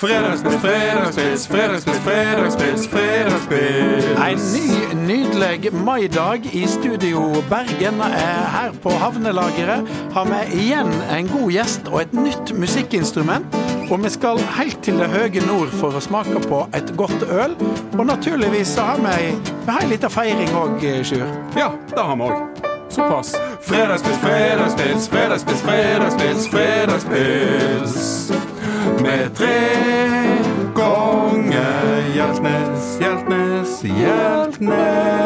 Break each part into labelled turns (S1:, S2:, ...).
S1: Fredagspils, fredagspils, fredagspils, fredagspils, fredagspils.
S2: En ny, nydelig maidag i studio Bergen. Her på Havnelageret har vi igjen en god gjest og et nytt musikkinstrument. Og vi skal helt til det høye nord for å smake på et godt øl. Og naturligvis så har vi vi har en liten feiring òg, Sjur.
S1: Ja, det har vi òg.
S3: Såpass.
S1: Fredagspils, fredagspils, fredagspils, fredagspils, fredagspils. Med tre ganger Hjeltnes, Hjeltnes, Hjeltnes.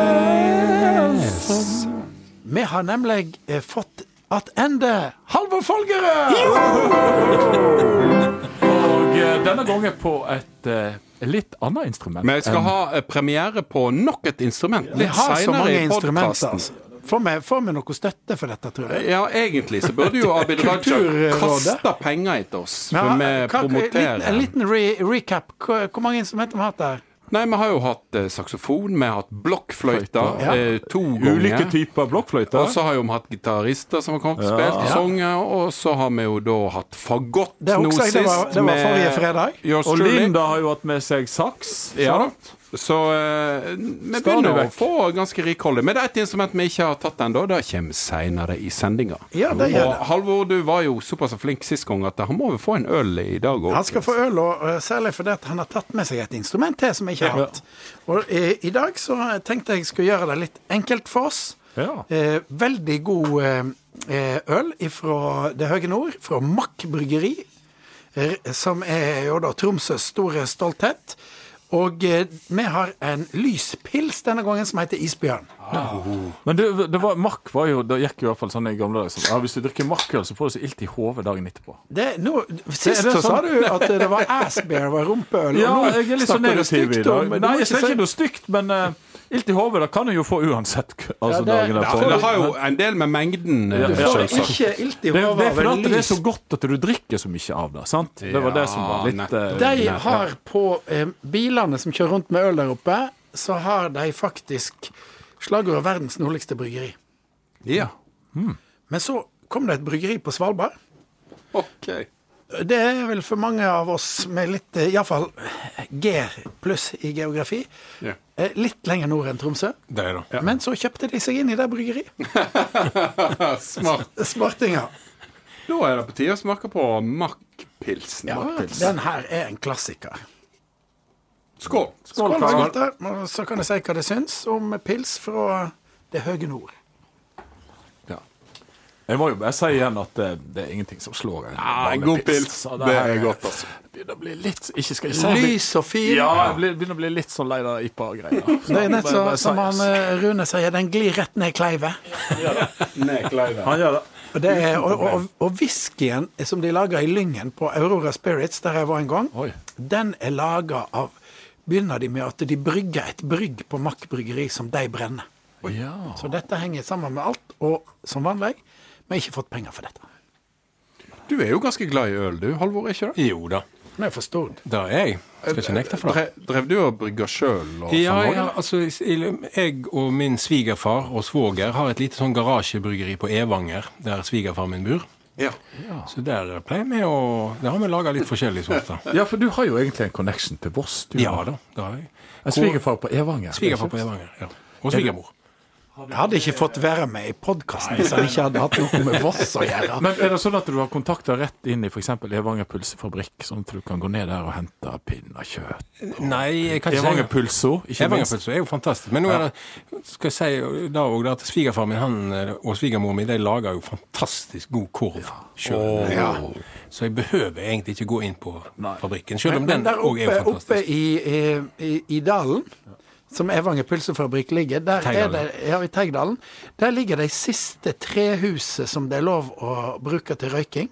S2: Vi har nemlig eh, fått attende Halvor Folgerød!
S3: Og eh, denne gangen på et eh, litt annet instrument.
S1: Vi skal ha premiere på nok et instrument litt seinere i podkasten.
S2: Får vi, får vi noe støtte for dette, tror jeg?
S1: Ja, egentlig så burde jo Abid Raja kaste penger etter oss,
S2: Ja,
S1: for vi
S2: en
S1: promoterer.
S2: liten, en liten re recap. Hvor, hvor mange instrumenter har vi hatt der?
S1: Nei, vi har jo hatt eh, saksofon, vi har hatt blokkfløyte
S2: Ja.
S1: eh, to ganger.
S3: Ulike typer blokkfløyter.
S1: Og så har jo vi hatt gitarister som har kommet og
S3: Ja.
S1: spilt
S2: Ja.
S1: sanger, og så har vi jo da hatt fagott nå sist.
S2: det var- det var forrige fredag.
S3: Og. Linda har jo hatt med seg saks.
S1: Ja,
S3: sant?
S1: Så eh, vi begynner å få ganske rikholdig. Men det er et instrument vi ikke har tatt ennå. Det kommer seinere i sendinga.
S2: Ja, det gjør
S1: Og
S2: det.
S1: Halvor, du var jo såpass flink sist gang at han må jo få en øl i dag òg.
S2: Han skal få øl, og eh, særlig fordi han har tatt med seg et instrument til som jeg ikke har hatt. Og i, i dag så tenkte jeg skulle gjøre det litt enkelt for oss.
S3: Ja.
S2: Eh, veldig god eh, eh, øl fra det høye nord, fra Mack bryggeri, eh, som er jo da Tromsøs store stolthet. Og eh, vi har en lyspils denne gangen som heter Isbjørn.
S3: Men det, det var, Mack var jo, det gikk i hvert fall sånn i gamle dager. Ja, hvis du drikker Mack-øl, så får du så ilt i hodet dagen etterpå.
S2: Det, nå, sist
S3: det
S2: så sa
S3: sånn?
S2: du at det var assbear, var rumpeøl.
S3: Ja,
S2: og nå
S3: jeg er litt
S2: snakker du stygt om-
S3: Nei, jeg sier ikke noe stygt, men uh, ilt i hodet det kan du jo få uansett. Altså,
S2: Ja, det-
S1: men det har jo en del med mengden
S3: Ja,
S1: eh,
S2: Du får ikke ilt i
S3: Det, det
S2: hodet
S3: er
S2: av
S3: fordi det er så godt at du drikker så mye av det. sant? Det var det som var litt
S1: nettopp.
S3: eh,
S2: De har på eh, bilene som kjører rundt med øl der oppe, så har de faktisk slagordet 'verdens nordligste bryggeri'.
S1: Ja.
S2: Men så kom det et bryggeri på Svalbard.
S1: OK.
S2: Det er vel for mange av oss med litt eh, Iallfall G pluss i geografi.
S1: Ja.
S2: eh, Litt lenger nord enn Tromsø.
S1: Det er det.
S2: Men så kjøpte de seg inn i det bryggeriet.
S1: Smart.
S2: Smartinger.
S1: Da er det på tide å smake på Mack-pilsen.
S2: Ja, den her er en klassiker.
S1: Skål.
S2: Skål, skål Skål. Så kan jeg si hva det syns om pils fra det høye nord.
S3: Ja. Jeg må jo bare si igjen at det, det er ingenting som slår en
S1: Ja, en god pils.
S3: Så
S1: Det er godt, altså.
S3: Begynner å bli litt Ikke skal jeg si
S2: Lys og fin.
S3: Ja, jeg begynner å bli litt sånn lei av IPA-greier.
S2: Det er nett så, som han, eh, Rune sier, den glir rett ned i kleivet.
S3: Han gjør det.
S2: Og, det er, og, og, og whiskyen som de lager i Lyngen på Aurora Spirits, der jeg var en gang,
S3: Oi.
S2: den er laga av Begynner de med at de brygger et brygg på Mack bryggeri som de brenner.
S3: Ja.
S2: Så dette henger sammen med alt, og som vanlig, vi har ikke fått penger for dette.
S1: Du er jo ganske glad i øl, du, Halvor, ikke det?
S4: Jo da,
S2: Vi har forstått.
S4: det er jeg. Skal ikke nekte for det.
S1: Drev, du og brygga sjøl?
S4: Ja, ja, altså, jeg og min svigerfar og svoger har et lite sånn garasjebryggeri på Evanger, der svigerfar min bor.
S1: ja.
S4: Så der pleier vi å Der har vi laga litt forskjellige sorter.
S3: ja, for du har jo egentlig en connection til Voss. Du
S4: Ja da, det har jeg.
S3: En svigerfar på Evanger.
S4: Svigerfar på Evanger, ja. Og svigermor.
S2: Jeg hadde ikke fått være med i podkasten hvis han ikke hadde hatt noe med Voss å gjøre.
S3: Men er det sånn at du har kontakter rett inn i f.eks. Evanger pølsefabrikk, sånn at du kan gå ned der og hente pinnekjøtt?
S4: Nei, jeg kan ikke
S3: Evanger
S4: si
S3: pølsa, ikke minst.
S4: Evangerpølse er jo fantastisk. Men nå er det skal jeg si da òg at svigerfar min han, og svigermor mi de lager jo fantastisk god korv sjøl. Så jeg behøver egentlig ikke gå inn på fabrikken, sjøl om
S2: Men
S4: den òg er jo
S2: oppe
S4: fantastisk.
S2: i, i, i dalen, som Evanger pølsefabrikk ligger, der er det, ja, i Teigdalen, der ligger de siste trehuset som det er lov å bruke til røyking.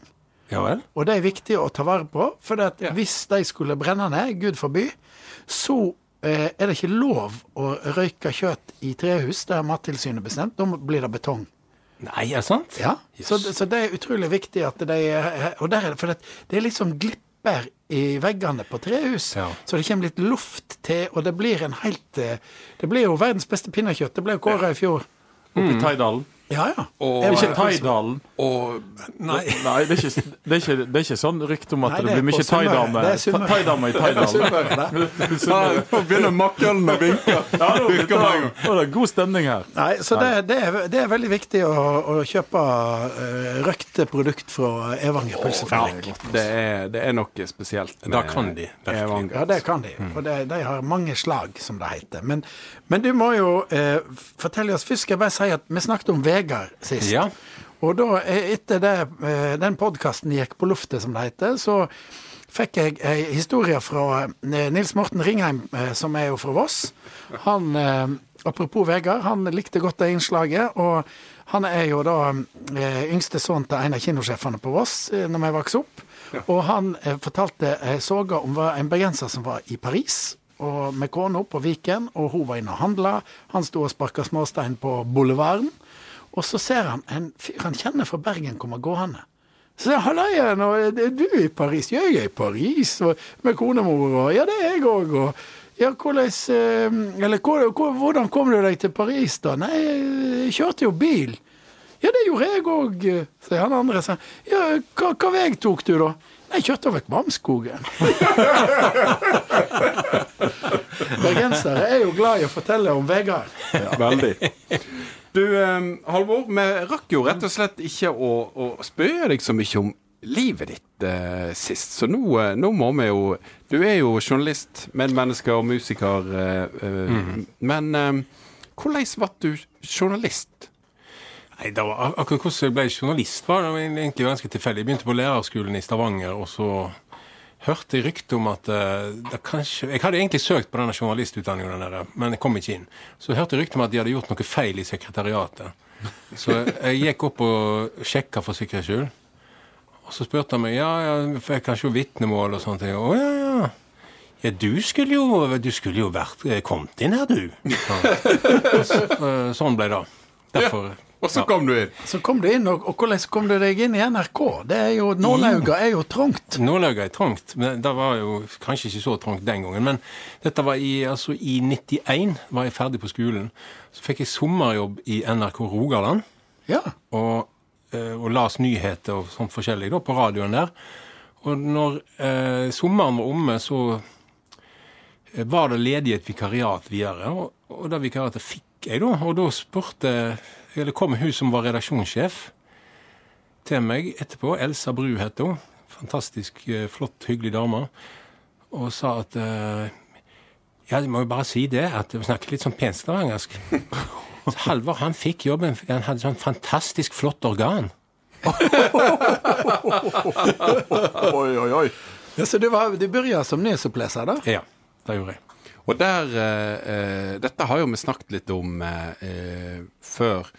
S4: Ja vel?
S2: Og det er viktig å ta vare på, for at hvis de skulle brenne ned, gud forby, så eh, er det ikke lov å røyke kjøtt i trehus. Det har Mattilsynet bestemt. Da blir det betong.
S4: Nei, er det sant?
S2: Ja, så, så det er utrolig viktig at de Og der er det, for det, det er liksom glipper i veggene på trehus,
S4: Ja.
S2: så det kommer litt luft til, og det blir en helt eh, Det blir jo verdens beste pinnekjøtt. Det ble jo kåra i fjor.
S3: Oppe i Teidalen.
S2: Ja, ja.
S1: Og,
S3: Ikke Thaidalen.
S1: og
S4: Nei.
S3: Nei, det er ikke, det er ikke, det er ikke sånn rykte om at
S2: Nei,
S3: det,
S2: det
S3: blir mye thaidame i Thaidalen.
S1: Nå begynner makkelen å vinke.
S3: Ja, det, er det god stemning her.
S2: Nei, så det, det, er, det er veldig viktig å, å kjøpe uh, røkte produkt fra Evanger pølsefabrikk.
S1: Det er, det er noe spesielt. med
S4: Da kan de.
S1: Evanger.
S2: Ja, det kan de. Og det, de har mange slag, som det heter. Men, men du må jo uh, fortelle oss Først skal jeg bare si at vi snakket om Vegard sist.
S4: Ja.
S2: Og da, eh, etter det, eh, den podkasten gikk på luftet, som det heter, så fikk jeg ei historie fra eh, Nils Morten Ringheim, som er jo fra Voss. Han, apropos Vegard, han likte godt det innslaget. Og han er jo da yngste sønn til en av kinosjefene på Voss når vi vokste opp. Og han fortalte ei saga om en bergenser som var i Paris. Og med kona på Viken, og hun var inne og handla. Han sto og sparka småstein på boulevarden. Og så ser han en fyr han kjenner fra Bergen komme gående. Så sier han 'Halla igjen, og er du i Paris?' 'Ja, jeg er i Paris, og med konemor', og 'Ja, det er jeg òg', og ja, hvordan, eh, hvordan kom du deg til Paris, da? Nei, jeg kjørte jo bil. Ja, det gjorde jeg òg, sier han andre. Så, ja, hva, hva vei tok du, da? Nei, jeg kjørte over Kvamskogen. Bergensere er jo glad i å fortelle om Vegard.
S1: Veldig. Du, Halvor, vi rakk jo rett og slett ikke å, å spørre deg så mye om livet ditt eh, sist, så nå, eh, nå må vi jo Du er jo journalist, medmenneske og musiker, eh, mm. men eh, hvordan ble du journalist?
S4: Nei, var akkurat hvordan jeg ble journalist, var det egentlig ganske tilfeldig. Jeg begynte på lærerskolen i Stavanger, og så hørte jeg rykte om at det kanskje Jeg hadde egentlig søkt på denne journalistutdanningen, der, men jeg kom ikke inn. Så jeg hørte rykte om at de hadde gjort noe feil i sekretariatet. Så jeg gikk opp og sjekka for sikkerhets skyld. Og så spurte han meg ja, ja, for jeg kan se vitnemål og sånne ting. Å ja, ja. Ja, du skulle jo, du skulle jo vært eh, kommet inn her, du. Så, eh, sånn ble det. Derfor
S1: Og så
S4: ja.
S1: kom du inn.
S2: Så kom du inn, og, og hvordan kom du deg inn i NRK? Det er jo, Nålauga er jo trangt.
S4: Nålauga er trangt. men Det var jo kanskje ikke så trangt den gangen. Men dette var i, altså, i 91 var jeg ferdig på skolen. Så fikk jeg sommerjobb i NRK Rogaland.
S2: Ja.
S4: Og, eh, og las nyheter og sånt forskjellig da, på radioen der. Og når eh, sommeren var omme, så eh, var det ledig et vikariat videre. Og, og det vikariatet fikk jeg, da. Og da spurte Eller kom hun som var redaksjonssjef til meg etterpå. Elsa Bru het hun. Fantastisk eh, flott, hyggelig dame. Og sa at eh, Ja, jeg må jo bare si det, at hun snakker litt sånn pent stavangersk. Så Halvor han fikk jobben fordi han hadde sånn fantastisk flott organ.
S3: Oi, oi, oi.
S2: ja så du, var, du begynte som nyhetsoppleser, da?
S4: Ja, det gjorde jeg.
S1: Og der eh, eh, Dette har jo vi snakket litt om eh, eh, før.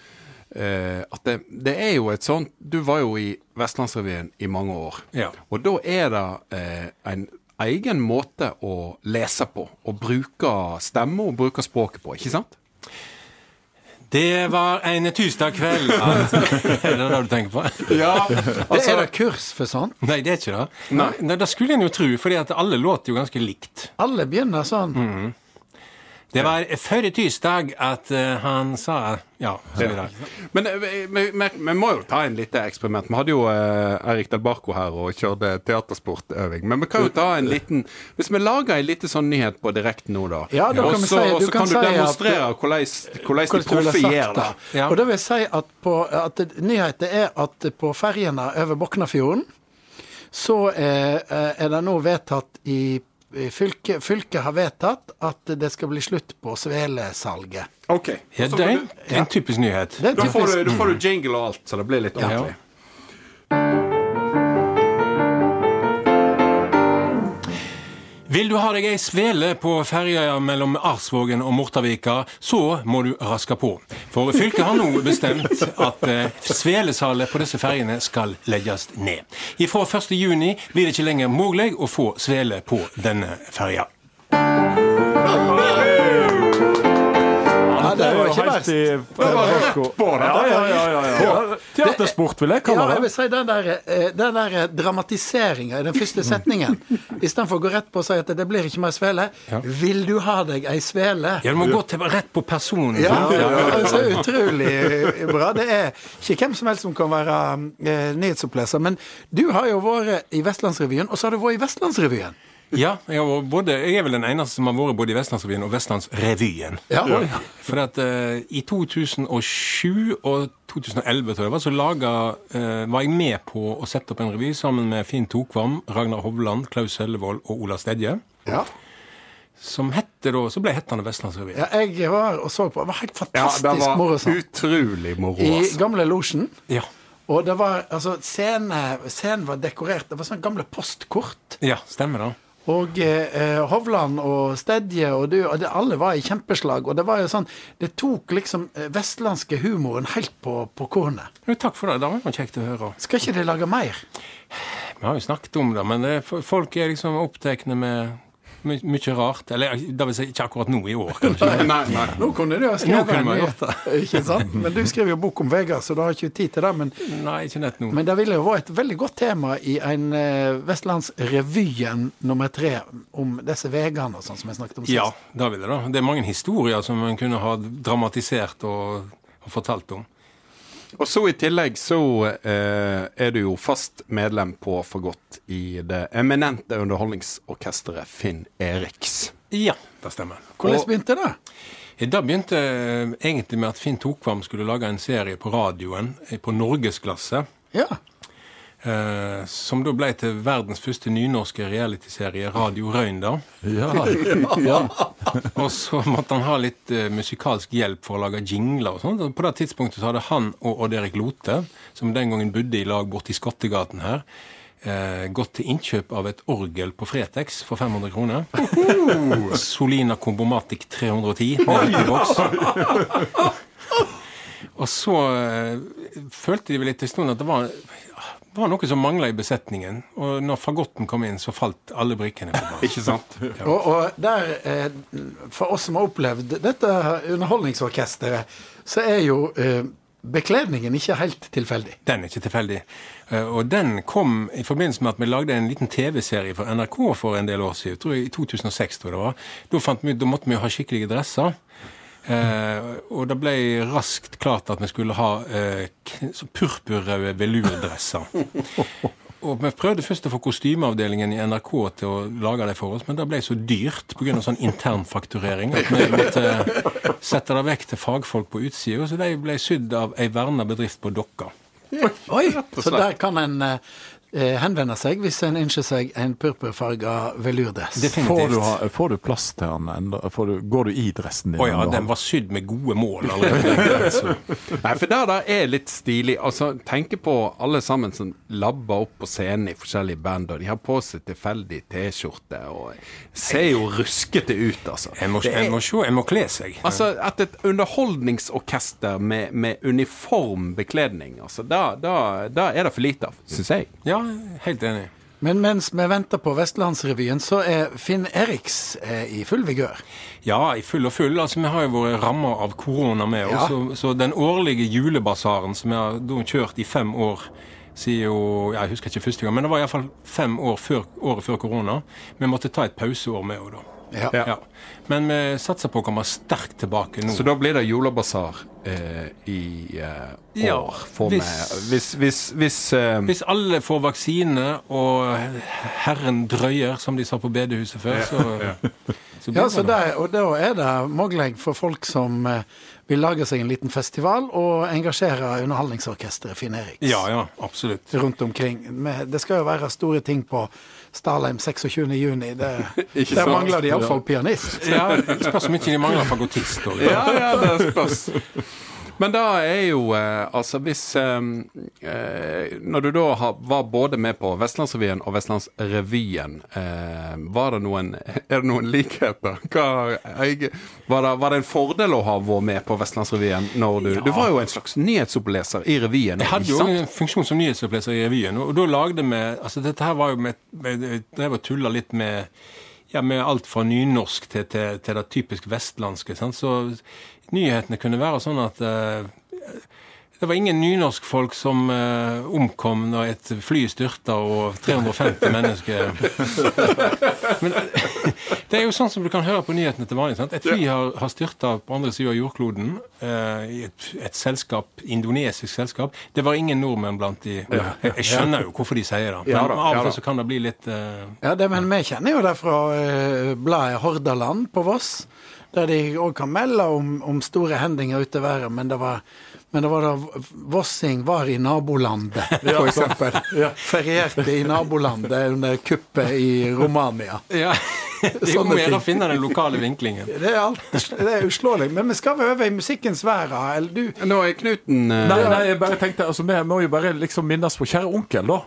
S1: Eh, at det, det er jo et sånt Du var jo i Vestlandsrevyen i mange år.
S4: Ja.
S1: Og da er det eh, en egen måte å lese på. Å bruke stemme og bruke språket på, ikke sant?
S4: Det var en tirsdagskveld at Er det det du tenker på?
S1: Ja,
S2: Det er det kurs for sånn?
S4: Nei, det er ikke det. Nei, Det skulle en jo tro, fordi at alle låter jo ganske likt.
S2: Alle begynner sånn.
S4: Det var forrige tirsdag at eh, han sa Ja, ja.
S1: Men eh, vi, må jo ta en lite eksperiment. Vi hadde jo eh, Erik Del Barco her og kjørte teatersportøving. Men vi kan jo ta en liten Hvis vi lager en liten sånn nyhet på direkten nå, da.
S2: Ja, da kan
S1: og
S2: vi
S1: så
S2: si-
S1: og
S2: du
S1: så
S2: kan
S1: kan du
S2: at-
S1: demonstrere hvordan de proffe gjør det.
S4: Ja.
S2: Og da vil jeg si at, på, at nyheten er at på ferjene over Boknafjorden så er, er det nå vedtatt i fylket, fylket har vedtatt at det skal bli slutt på svelesalget.
S1: Ok.
S4: Ja, det er en typisk nyhet.
S1: Da får, du, da får du jingle og alt, så det blir litt ordentlig. Ja.
S4: Vil du ha deg ei svele på ferja mellom Arsvågen og Mortavika, så må du raske på. For fylket har nå bestemt at eh, svelesalet på disse ferjene skal legges ned. Fra 1. juni blir det ikke lenger mulig å få svele på denne ferja.
S2: Det var ikke verst.
S3: i rett på det. Ja, ja, ja, ja, ja. Teatersport, vil jeg
S2: Ja, jeg vil si den der, eh, den der dramatiseringa i den første setningen. Istedenfor å gå rett på og si at det blir ikke mer svele. Vil du ha deg ei svele?
S4: Ja, du må gå til, rett på personen.
S2: Ja,
S4: det
S2: altså utrolig eh, bra. Det er ikke hvem som helst som kan være eh, nyhetsoppleser. Men du har jo vært i Vestlandsrevyen, og så har du vært i Vestlandsrevyen.
S4: Ja, jeg, har både, jeg er vel den eneste som har vært både i Vestlandsrevyen og Vestlandsrevyen.
S2: Ja.
S4: For at uh, i 2007 og 2011 tror jeg var, så laga, uh, var jeg med på å sette opp en revy sammen med Finn Tokvam, Ragnar Hovland, Klaus Sellevold og Ola Stedje.
S2: Ja.
S4: Som hette da, så ble hettende Vestlandsrevyen.
S2: ja, jeg var og så på. Det var helt
S1: Ja, det
S2: fantastisk
S1: var
S2: moro. sånn.
S1: utrolig moro,
S2: I
S1: altså.
S2: gamle losjen.
S4: Ja.
S2: Og det var, altså, scene, scenen var dekorert. Det var sånne gamle postkort.
S4: ja, stemmer det.
S2: Og eh, Hovland og Stedje og du, og det, alle var i kjempeslag. Og det var jo sånn Det tok liksom eh, vestlandske humoren helt på, på kornet.
S4: Jo, takk for det. Det var jo kjekt å høre.
S2: Skal ikke de lage mer?
S4: Vi har jo snakket om det, men det, folk er liksom opptatt med my mye rart. Eller det vil si ikke akkurat nå i år, kanskje.
S1: Nei, nei.
S2: Nå kunne du ha skrevet en ny- Ikke sant? Men du skriver jo bok om Vegard, så du har ikke tid til det. Men,
S4: Nei, ikke nett nå.
S2: men det ville jo vært et veldig godt tema i en uh, Vestlandsrevyen nummer tre om disse veiene og sånn som jeg snakket om sist.
S4: Ja, det ville det. Det er mange historier som man kunne ha dramatisert og, og fortalt om.
S1: Og så i tillegg så eh, er du jo fast medlem på For godt i det eminente underholdningsorkesteret Finn Eriks.
S4: Ja, det stemmer.
S2: Hvordan
S1: Og-
S2: begynte det?
S4: Det begynte eh, egentlig med at Finn Tokvam skulle lage en serie på radioen eh, på Norgesklasse.
S2: Ja.
S4: Eh, som da ble til verdens første nynorske realityserie, Radio Røynda.
S3: Ja. ja.
S4: Og så måtte han ha litt eh, musikalsk hjelp for å lage jingler og sånt. På det tidspunktet så hadde han og Odd Erik Lote, som den gangen bodde i lag borti Skottegaten her, eh, gått til innkjøp av et orgel på Fretex for 500 kroner. Solina Kombomatic 310 med boks. Og så eh, følte de vel litt en stund at det var, var noe som mangla i besetningen. Og når fagotten kom inn, så falt alle brikkene på plass.
S1: Ikke sant?
S2: Og, og der, eh, for oss som har opplevd dette underholdningsorkesteret, så er jo eh, bekledningen ikke helt tilfeldig.
S4: Den er ikke tilfeldig. Eh, Og den kom i forbindelse med at vi lagde en liten TV-serie for NRK for en del år siden. Jeg tror I 2006, tror jeg det var. Da, fant vi, da måtte vi jo ha skikkelige dresser. Eh, og det ble raskt klart at vi skulle ha eh, purpurrøde velurdresser. Og Vi prøvde først å få kostymeavdelingen i NRK til å lage det for oss, men det ble så dyrt pga. sånn internfakturering at vi måtte sette det vekk til fagfolk på utsida. Så de ble sydd av ei verna bedrift på Dokka.
S2: Oi! Så der kan en eh, eh, henvende seg hvis en ønsker seg en purpurfarga velurdress.
S3: Får, du får du plass til den enda? Du, går du i dressen din?
S4: Å ja, den var sydd med gode mål allerede. Så,
S1: Nei, for det der er litt stilig. Altså, Tenke på alle sammen som labber opp på scenen i forskjellige band, og de har på seg tilfeldig T-skjorte og ser jo ruskete ut, altså.
S4: en, må,
S1: er-
S4: en må se, en må kle seg.
S1: Altså, At et underholdningsorkester med, med uniform bekledning, altså, da, da, da er det for lite av, syns jeg.
S4: Ja, helt enig.
S2: Men mens vi venter på Vestlandsrevyen, så er Finn Eriks eh, i full vigør.
S4: Ja, i full og full. Altså, Vi har jo vært ramma av korona med.
S2: Ja.
S4: Så, så den årlige julebasaren som vi har kjørt i fem år sier jo, Jeg husker ikke første gang, men det var iallfall fem år før, året før korona. Vi måtte ta et pauseår med henne da.
S2: Ja.
S4: Ja. Men vi satser på å komme sterkt tilbake nå.
S1: Så da blir det julebasar eh, i eh, år,
S4: Ja,
S1: får vi.
S4: hvis-
S1: Hvis, hvis, hvis eh,
S4: Hvis alle får vaksine, og Herren drøyer, som de sa på bedehuset før, så, så blir
S2: Ja, så det og da er det mulig for folk som eh, vil lage seg en liten festival og engasjere underholdningsorkesteret Finn Eriks
S4: Ja, ja, absolutt.
S2: rundt omkring. Men Det skal jo være store ting på Starheim 26. juni. Det,
S1: Ikke
S2: der
S1: sant?
S2: mangler de iallfall pianist.
S4: Ja, det Spørs om ikke de mangler fagotist.
S1: Ja, ja, det spørs. Men da er jo eh, Altså, hvis eh, eh, Når du da var både med på Vestlandsrevyen og Vestlandsrevyen, eh, var det noen Er det noen likheter? Hva, jeg, var, det, var det en fordel å ha vært med på Vestlandsrevyen når du Du var jo en slags nyhetsoppleser i revyen.
S4: Jeg hadde jo en funksjon som nyhetsoppleser i revyen, og da lagde vi altså Dette her var jo med, med Jeg drev og tulla litt med ja, med alt fra nynorsk til, til, til det typisk vestlandske. Sant? Så nyhetene kunne være sånn at eh, det var ingen nynorskfolk som uh, omkom når et fly styrta og 350 mennesker Men det er jo sånn som du kan høre på nyhetene til vanlig. Sant? Et fly har, har styrta på andre sida av jordkloden Uh, i et, et selskap, indonesisk selskap. Det var ingen nordmenn blant de Jeg, jeg skjønner jo hvorfor de sier det, men
S1: Ja da,
S4: av og til ja, så kan det bli litt uh,
S2: Ja, det, men vi kjenner jo det fra bladet Hordaland på Voss, der de òg kan melde om, om store hendinger ute i verden, men det var men det var da Vossing var i nabolandet, for eksempel. Ferierte i nabolandet under kuppet i Romania.
S4: Ja. Det er jo mer å finne den lokale vinklingen.
S2: Det er, alt, det er uslåelig. Men vi skal over i musikkens verden. Eller du
S1: Nå er Knuten uh...
S3: Nei, nei, jeg bare tenkte altså, Vi må jo bare liksom minnes på kjære onkel, da.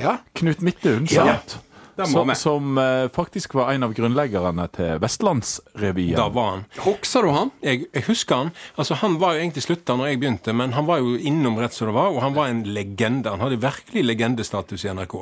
S2: Ja?
S3: Knut Midthun.
S2: Ja.
S3: sant? Som, som eh, faktisk var en av grunnleggerne til Vestlandsrevyen.
S4: Da var han.
S1: Husker du han?
S4: Jeg, jeg husker han. Altså Han var jo egentlig slutta når jeg begynte, men han var jo innom rett som det var, og han var en legende. Han hadde virkelig legendestatus i NRK.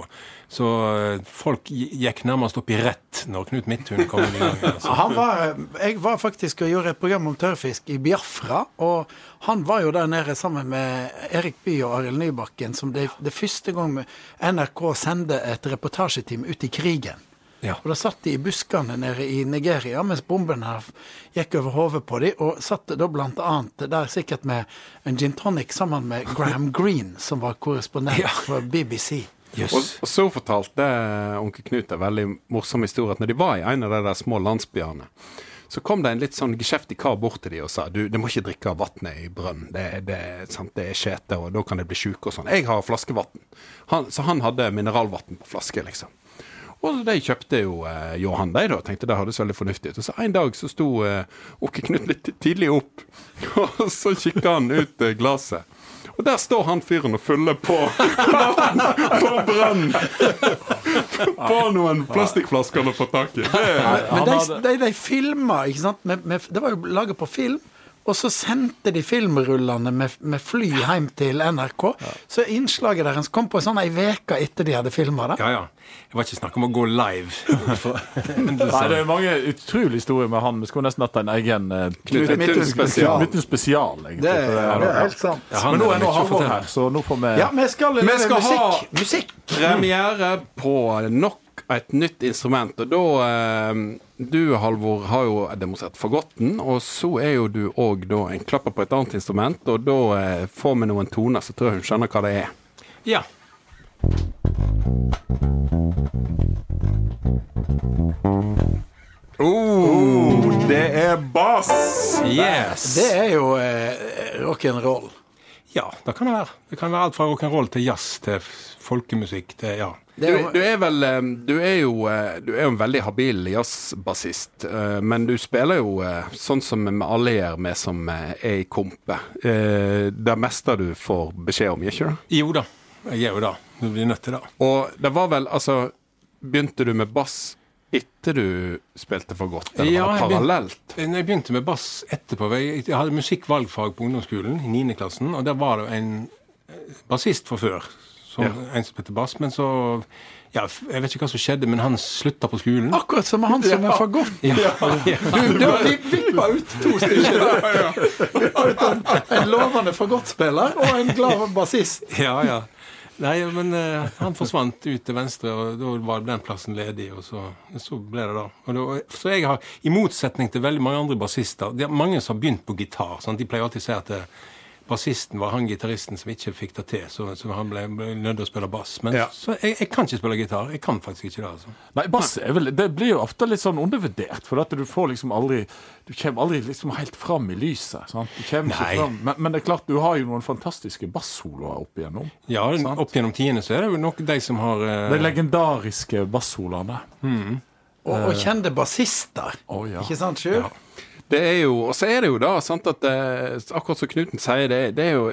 S4: Så eh, folk gikk nærmest opp i rett når Knut Midthun kom inn i gang. Altså.
S2: Han var, jeg var faktisk og gjorde et program om tørrfisk i Biafra, og han var jo der nede sammen med Erik Bye og Arild Nybakken, som det, det første gang NRK sendte et reportasjeteam ut i krigen.
S4: Ja.
S2: Og da satt de i buskene nede i Nigeria mens bombene gikk over hodet på dem, og satt da annet der sikkert med en gin tonic sammen med Graham Greene, som var korrespondent
S4: Ja.
S2: for BBC.
S4: Jøss.
S1: Og, og så fortalte onkel Knut en veldig morsom historie at når de var i en av de der små landsbyene, så kom det en litt sånn geskjeftig kar bort til de og sa du, du må ikke drikke vannet i brønnen, det, det, det er skjete, og da kan det bli sjuke og sånn. Jeg har flaskevann. Så han hadde mineralvann på flaske, liksom. Og de kjøpte jo eh, Johan de, da. Tenkte det høres veldig fornuftig ut. Og så en dag så sto eh, onkel Knut litt tidlig opp, og så kikka han ut eh, glasset. Og der står han fyren og fyller på på brønnen! På noen plastikkflasker han har fått tak i.
S2: Men de, de, de filma, ikke sant med, med, Det var jo laga på film. Og så sendte de filmrullene med, med fly hjem til NRK. Så innslaget deres kom på sånn ei uke etter de hadde filma det.
S4: Ja, ja. Det var ikke snakk om å gå live.
S3: Nei, det er mange utrolig historier med han. Vi skulle nesten hatt en egen uh,
S1: Knut Midthun spesial.
S3: Midthun spesial, egentlig.
S2: Det,
S3: det,
S2: er- det er helt sant.
S4: Ja, han
S3: Men nå
S4: er
S3: han nå
S4: det
S3: Halvor her, så nå får vi
S2: Ja, vi skal,
S1: Vi skal
S2: musikk.
S1: ha-
S2: musikk.
S1: Premiere på nok et nytt instrument. Og da eh, Du, Halvor, har jo demonstrert fagotten, og så er jo du òg da en klapper på et annet instrument, og da eh, får vi noen toner, så tror jeg hun skjønner hva det er.
S4: Ja.
S1: Oh, det er bass!
S4: Yes.
S2: Det er jo eh, rock'n'roll.
S4: Ja, det kan det være. Det kan være alt fra rock'n'roll til jazz til folkemusikk Det, ja.
S1: Du, du er vel eh, Du er jo, eh, du er jo en veldig habil jazzbassist, eh, men du spiller jo sånn som vi alle gjør, vi som er i kompe. Eh, Det meste du får beskjed om, gjør ikke det?
S4: Jo da, jeg gjør jo det. Du blir nødt til det.
S1: Og det var vel Altså, begynte du med bass etter du spilte for godt, eller
S4: Ja,
S1: var det
S4: jeg begynte- jeg begynte med bass etterpå Jeg jeg hadde musikkvalgfag på ungdomsskolen i 9. klassen, og der var det en bassist fra før. Som, En som heter Bass. Men så ja, Jeg vet ikke hva som skjedde, men han slutta på skolen.
S2: Akkurat som han som er fagott.
S4: Ja, ja.
S2: Du, du vippa ut to stykker. Ut en, en lovende fagottspiller og en glad bassist.
S4: ja, ja. Nei, men uh, han forsvant ut til venstre, og da var den plassen ledig. Og så, så ble det da. Og da. Så jeg har, i motsetning til veldig mange andre bassister Det er mange som har begynt på gitar. Sant? De pleier alltid å si at eh, bassisten var han gitaristen som ikke fikk det til, så, så han ble, ble nødt til å spille bass. Men
S1: Ja.
S4: så jeg, jeg kan ikke spille gitar. Jeg kan faktisk ikke det. altså.
S3: Nei, bass er vel Det blir jo ofte litt sånn undervurdert, for at du får liksom aldri Du kommer aldri liksom helt fram i lyset. Sant? Du kommer ikke fram. Men, men det er klart, du har jo noen fantastiske bassoloer opp igjennom.
S4: Ja,
S3: Sant.
S4: Opp gjennom tiende så er det jo nok de som har uh...
S3: De legendariske bassoloene.
S2: Og, og kjente bassister.
S3: oh, ja.
S2: Ikke sant, Sjur?
S1: Det er jo, og så er det jo da, sant, at eh, akkurat som Knuten sier, det, det er jo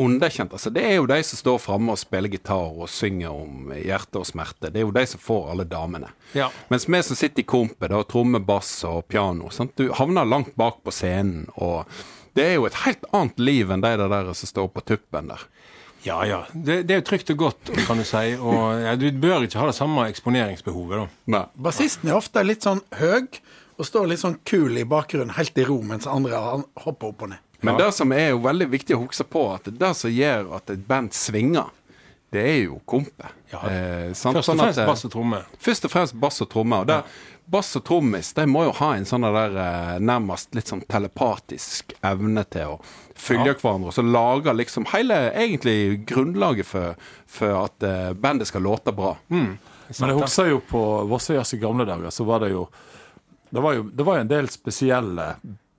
S1: underkjent. Altså, det er jo de som står framme og spiller gitar og synger om hjerte og smerte. Det er jo de som får alle damene.
S4: Ja.
S1: Mens vi som sitter i kompet, da, tromme, bass og piano, sant? du havner langt bak på scenen. og det er jo et helt annet liv enn de der som står på tuppen der.
S4: Ja, ja. Det, det er jo trygt og godt, kan du si. Og ja, du bør ikke ha det samme eksponeringsbehovet, da.
S1: Nei.
S2: Bassisten er ofte litt sånn høy og står litt sånn kul i bakgrunnen, helt i ro, mens andre hopper opp og ned.
S1: Men det som er jo veldig viktig å huske på, at det som gjør at et band svinger, det er jo kompet.
S4: Ja.
S1: Eh.
S4: Først og
S1: Sånn
S4: fremst
S1: eh,
S4: bass og tromme.
S1: Først og fremst bass og tromme. Og der, bass og trommis de må jo ha en sånn der eh, nærmest litt sånn telepatisk evne til å følge hverandre, og så lage liksom hele egentlig grunnlaget for, for at eh, bandet skal låte bra.
S3: Men jeg husker jo på Vossajazz i gamle dager, så var det jo Det var jo, det var en del spesielle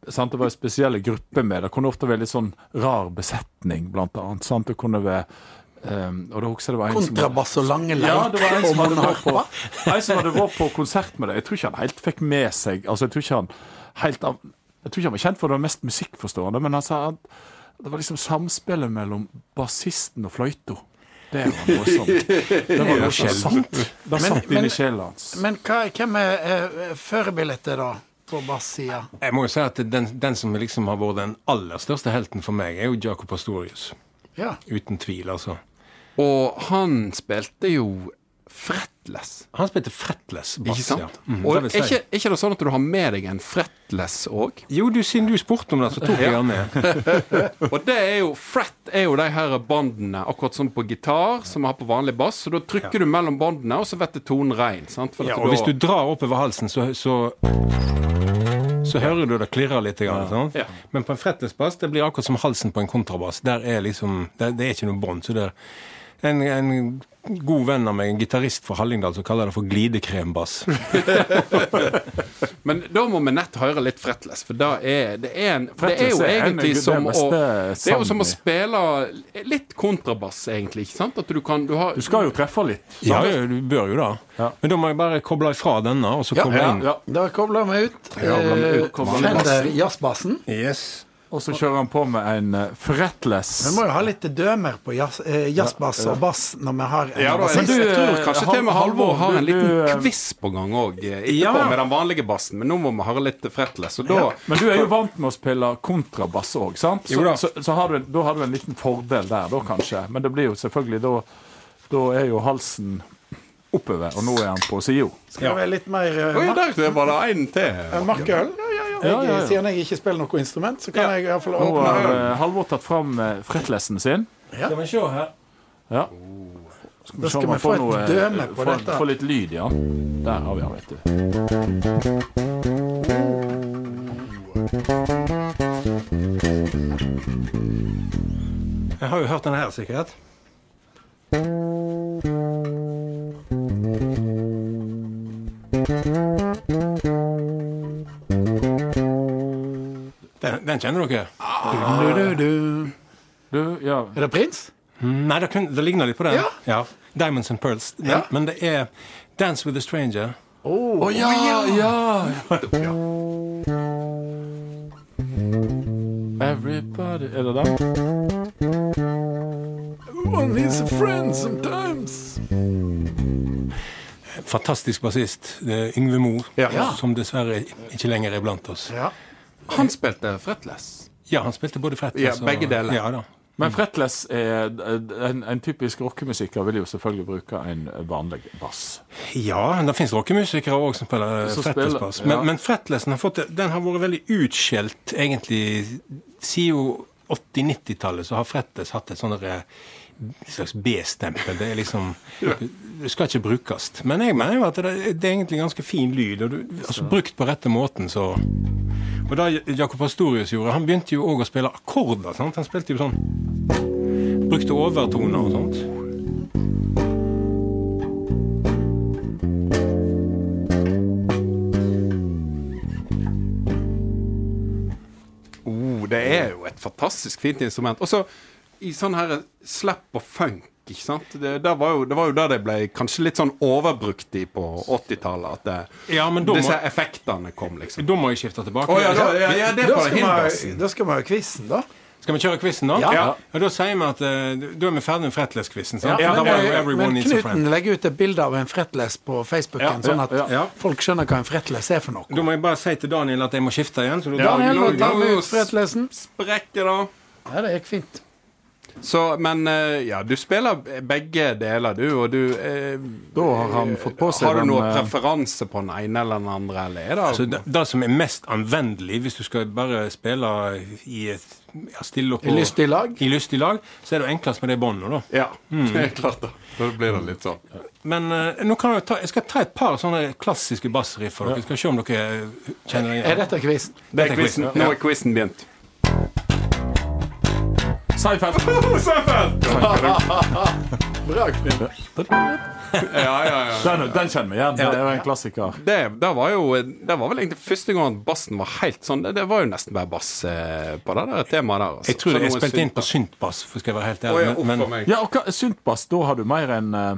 S3: sant? Det var spesielle grupper med. Det kunne ofte være litt sånn rar besetning, blant annet. Sant? Det kunne være Um, en
S2: Kontrabass og lange leik.
S3: ja, det var en som, hadde vært på, en som hadde vært på konsert med det. Jeg tror ikke han helt fikk med seg Altså, jeg tror han helt Jeg tror ikke han var kjent for det mest musikkforstående, men han sa at det var liksom samspillet mellom bassisten og fløyta. Det var sånt. Det var som satt. Det
S2: Men-
S3: satt inn i sjela hans.
S2: Men hva, hvem er eh, førerbildet, da, på bassida?
S4: Jeg må jo si at den, den som liksom har vært den aller største helten for meg, er jo Jacob Astorius.
S2: Ja.
S4: Uten tvil, altså.
S1: Og han spilte jo fretless.
S4: Han spilte fretless bass.
S1: Ikke sant?
S4: Ja. Mm,
S1: og er ikke, er ikke det sånn at du har med deg en fretless òg?
S4: Jo, du, siden du spurte om det, så tok jeg den med.
S1: Og det er jo fret er jo de her båndene, akkurat som på gitar, som vi har på vanlig bass. Så da trykker du mellom båndene, og så blir tonen rein. Sant? For ja,
S4: Ja,
S1: da-
S4: og hvis du drar oppover halsen, så, så så hører du det klirrer litt. Grann.
S1: Ja.
S4: Men på en fretless bass det blir akkurat som halsen på en kontrabass. Der er liksom, det, det er ikke noe bånd. Så det er en, en god venn av meg, en gitarist fra Hallingdal, som kaller det for glidekrembass.
S1: Men da må vi nett høre litt fretless, for da er, det, er en, det er jo
S3: er
S1: egentlig som å Det er jo som å spille litt kontrabass, egentlig. ikke sant? At du kan du har,
S3: Du skal jo treffe litt.
S4: Ja, ja, du bør jo det.
S3: Ja.
S4: Men da må jeg bare koble ifra denne, og så koble
S3: Ja,
S4: inn.
S3: ja.
S2: Da kobler vi ut
S3: ut,
S2: eh,
S3: kobler vi ut.
S2: Fender jazzbassen.
S4: Yes.
S3: Og så kjører han på med en uh, fretless.
S2: Vi må jo ha litt dømer på jazz, eh, jazzbass og bass når vi har en
S1: ja, da,
S2: bassist.
S1: jeg, jeg tror
S3: eh,
S1: kanskje til og med Halvor har en liten
S3: du, eh,
S1: quiz på gang òg,
S4: Ja.
S1: med den vanlige bassen. Men nå må vi ha litt fretless. Og da
S3: Men du er jo vant med å spille kontrabass òg, sant? Så,
S4: Jo da.
S3: så, så har du, da har du en liten fordel der, da kanskje. Men det blir jo selvfølgelig da Da er jo halsen oppover, og nå er han på sida.
S2: Skal det være litt mer uh,
S1: Oi, der var det en til.
S2: markøl?
S3: Ja, ja, ja.
S2: Siden jeg ikke spiller noe instrument, så kan
S1: Ja.
S2: jeg iallfall
S3: Nå
S2: åpne
S3: har
S2: øl.
S3: eh, Halvor tatt fram fretlessen frettlessen sin.
S4: Skal vi se her.
S3: Ja. Skal
S2: Da
S3: se
S2: skal
S3: om
S2: vi få
S3: får
S2: et
S3: noe,
S2: døme
S3: eh,
S2: på
S3: få-
S2: dette.
S3: Få litt lyd, ja. Der har vi den, vet du.
S4: Jeg har jo hørt denne her, sikkert. Den, den kjenner dere?
S2: Du, du, du.
S3: Du, ja.
S2: Er det prins?
S4: Nei, det, kun, det ligner litt på den.
S2: Ja.
S4: Diamonds and Pearls. Den,
S2: Ja.
S4: Men det er Dance with a Stranger.
S2: Oh,
S3: ja, ja! Everybody Er det den?
S2: One needs a friend sometimes.
S4: Fantastisk bassist. Det er Yngve Moe,
S1: Ja.
S4: som dessverre ikke lenger er blant oss.
S2: Ja.
S1: Han spilte fretless.
S4: Ja, han spilte både fretless
S1: Ja, begge deler.
S4: Ja, da.
S3: Men fretless er en, en typisk rockemusiker vil jo selvfølgelig bruke en vanlig bass.
S4: Ja, det fins rockemusikere òg som spiller fretless-bass. Men,
S3: ja.
S4: men fretlessen har fått, den har vært veldig utskjelt, egentlig. Siden 80-90-tallet så har fretless hatt et sånt derre slags B-stempel. Det er liksom Det skal ikke brukes. Men jeg mener jo at det, det er egentlig ganske fin lyd. Og du, altså, brukt på rette måten, så Og da Jakob Astorius gjorde Han begynte jo òg å spille akkorder. Sant? Han spilte jo sånn Brukte overtoner og sånt.
S1: Oh, det er jo et fantastisk fint instrument. Og så i sånn her slap og funk, ikke sant. Det, det, var jo, det var jo der det ble kanskje litt sånn overbrukt i på 80-tallet. At det,
S4: Ja, må,
S1: disse effektene kom, liksom.
S4: da må jeg skifte tilbake.
S1: Oh, ja, da, ja, ja, det
S2: Da skal, ha- da skal vi ha quizen, da.
S4: Skal vi kjøre quizen, da?
S2: Ja.
S4: Ja, Da sier vi at uh, da er vi ferdig med fretless-quizen.
S2: Ja.
S4: Ja,
S2: men,
S4: var jo Everyone
S2: men Knuten legger ut et bilde av en fretless på Facebooken, sånn at folk skjønner hva en fretless er for noe.
S4: Da må jeg bare si til Daniel at jeg må skifte igjen. Så da,
S2: Daniel, nå tar vi ut frettlessen.
S1: Sprekker, da.
S2: Ja, det gikk fint.
S1: Så, men eh, ja, du spiller begge deler, du, og du eh,
S3: Da har han fått på seg
S1: Har du noen
S3: eh,
S1: preferanse på den ene eller den andre, eller er det
S4: altså, det, det som er mest anvendelig hvis du skal bare spille i et ja, stille opp
S2: I lystig lag?
S4: i lystig lag, så er det enklest med det båndet, da.
S1: Ja, det er klart da. Da blir det litt sånn.
S4: Men eh, nå kan jeg, ta, jeg skal ta et par sånne klassiske bassriff for dere. Skal se om dere kjenner
S2: Er dette quizen?
S1: Det er quizen. Nå er quizen begynt.
S3: Seinfeld.
S2: Bra, Knut.
S1: Ja, ja, ja.
S3: Den, den kjenner vi igjen. Det er jo en klassiker.
S1: Det, det, var jo, det var vel egentlig første gang bassen var helt sånn Det, det var jo nesten bare bass eh, på det der temaet der. Altså.
S4: Jeg tror
S1: jeg
S4: det er spilt inn på syntbass, for skal jeg være helt ærlig. Men, men.
S3: Ja, og hva- Syntbass, da har du mer enn uh...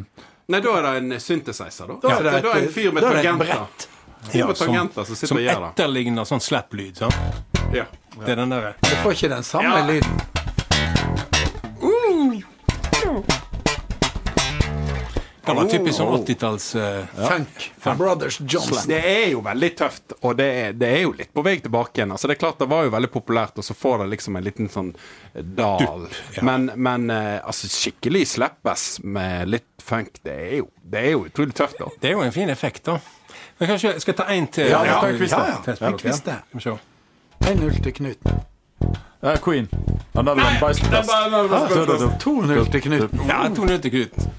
S1: Nei, da er det en synthesizer, da.
S2: Da er det
S1: da er det en fyr med
S2: er
S1: tangenter. Fyr
S4: Ja,
S1: med
S4: som-
S1: tangenter som sitter og gjør det.
S4: etterligner sånn slap-lyd. sant?
S1: Ja.
S4: Det er den derre
S2: Du får ikke den samme
S1: Ja.
S2: lyden.
S4: Det var typisk sånn 80-talls eh,
S2: Funk fra Brothers Johnson.
S1: Det er jo veldig tøft, og det er, det er jo litt på vei tilbake igjen. Altså Det er klart det var jo veldig populært, og så får det liksom en liten sånn dal. dal.
S4: ja.
S1: Men, men uh, altså skikkelig slippes med litt funk, det er jo, det er jo utrolig tøft, da.
S4: Det er jo en fin effekt, da. Men kanskje skal jeg ta én til?
S2: Ja, ja,
S4: ta
S2: ja,
S4: quiz,
S2: ja, en quiz
S4: dere.
S2: til.
S4: Skal vi se.
S2: 1-0 til Knut.
S3: eh, Queen? Another one bites the dust.
S2: 2-0 til Knut.
S4: Ja, 2-0 til Knut.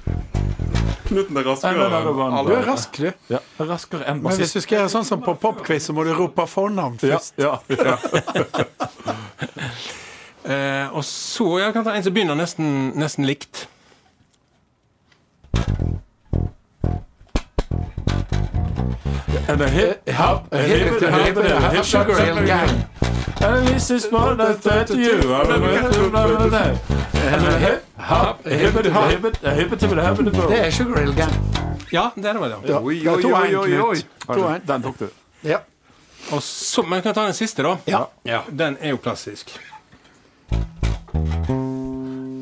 S1: Knuten er
S3: Another one.
S2: Du er rask, du.
S3: Ja, raskere enn
S2: Men hvis du skal gjøre sånn som på popquiz, så må du rope fornavn først.
S3: ja, ja.
S4: Eh, og så jeg kan ta en som begynner nesten, nesten likt.
S3: And a hip, hop, a hip, a hip, a hip,
S2: a hip, a
S3: hip, a hip, a hip, a hip, a hip, a hip, hop, a hip, a hip, a hip, a hip,
S2: Det er Sugar Hill Gang.
S4: Ja, det er det vel, ja.
S2: Ja,
S1: Oi,
S2: er
S1: oi, oi, oi, oi.
S3: Den tok du.
S2: Ja.
S4: Og så, men jeg kan ta den siste, da.
S2: Ja.
S1: Ja.
S4: Den er jo klassisk.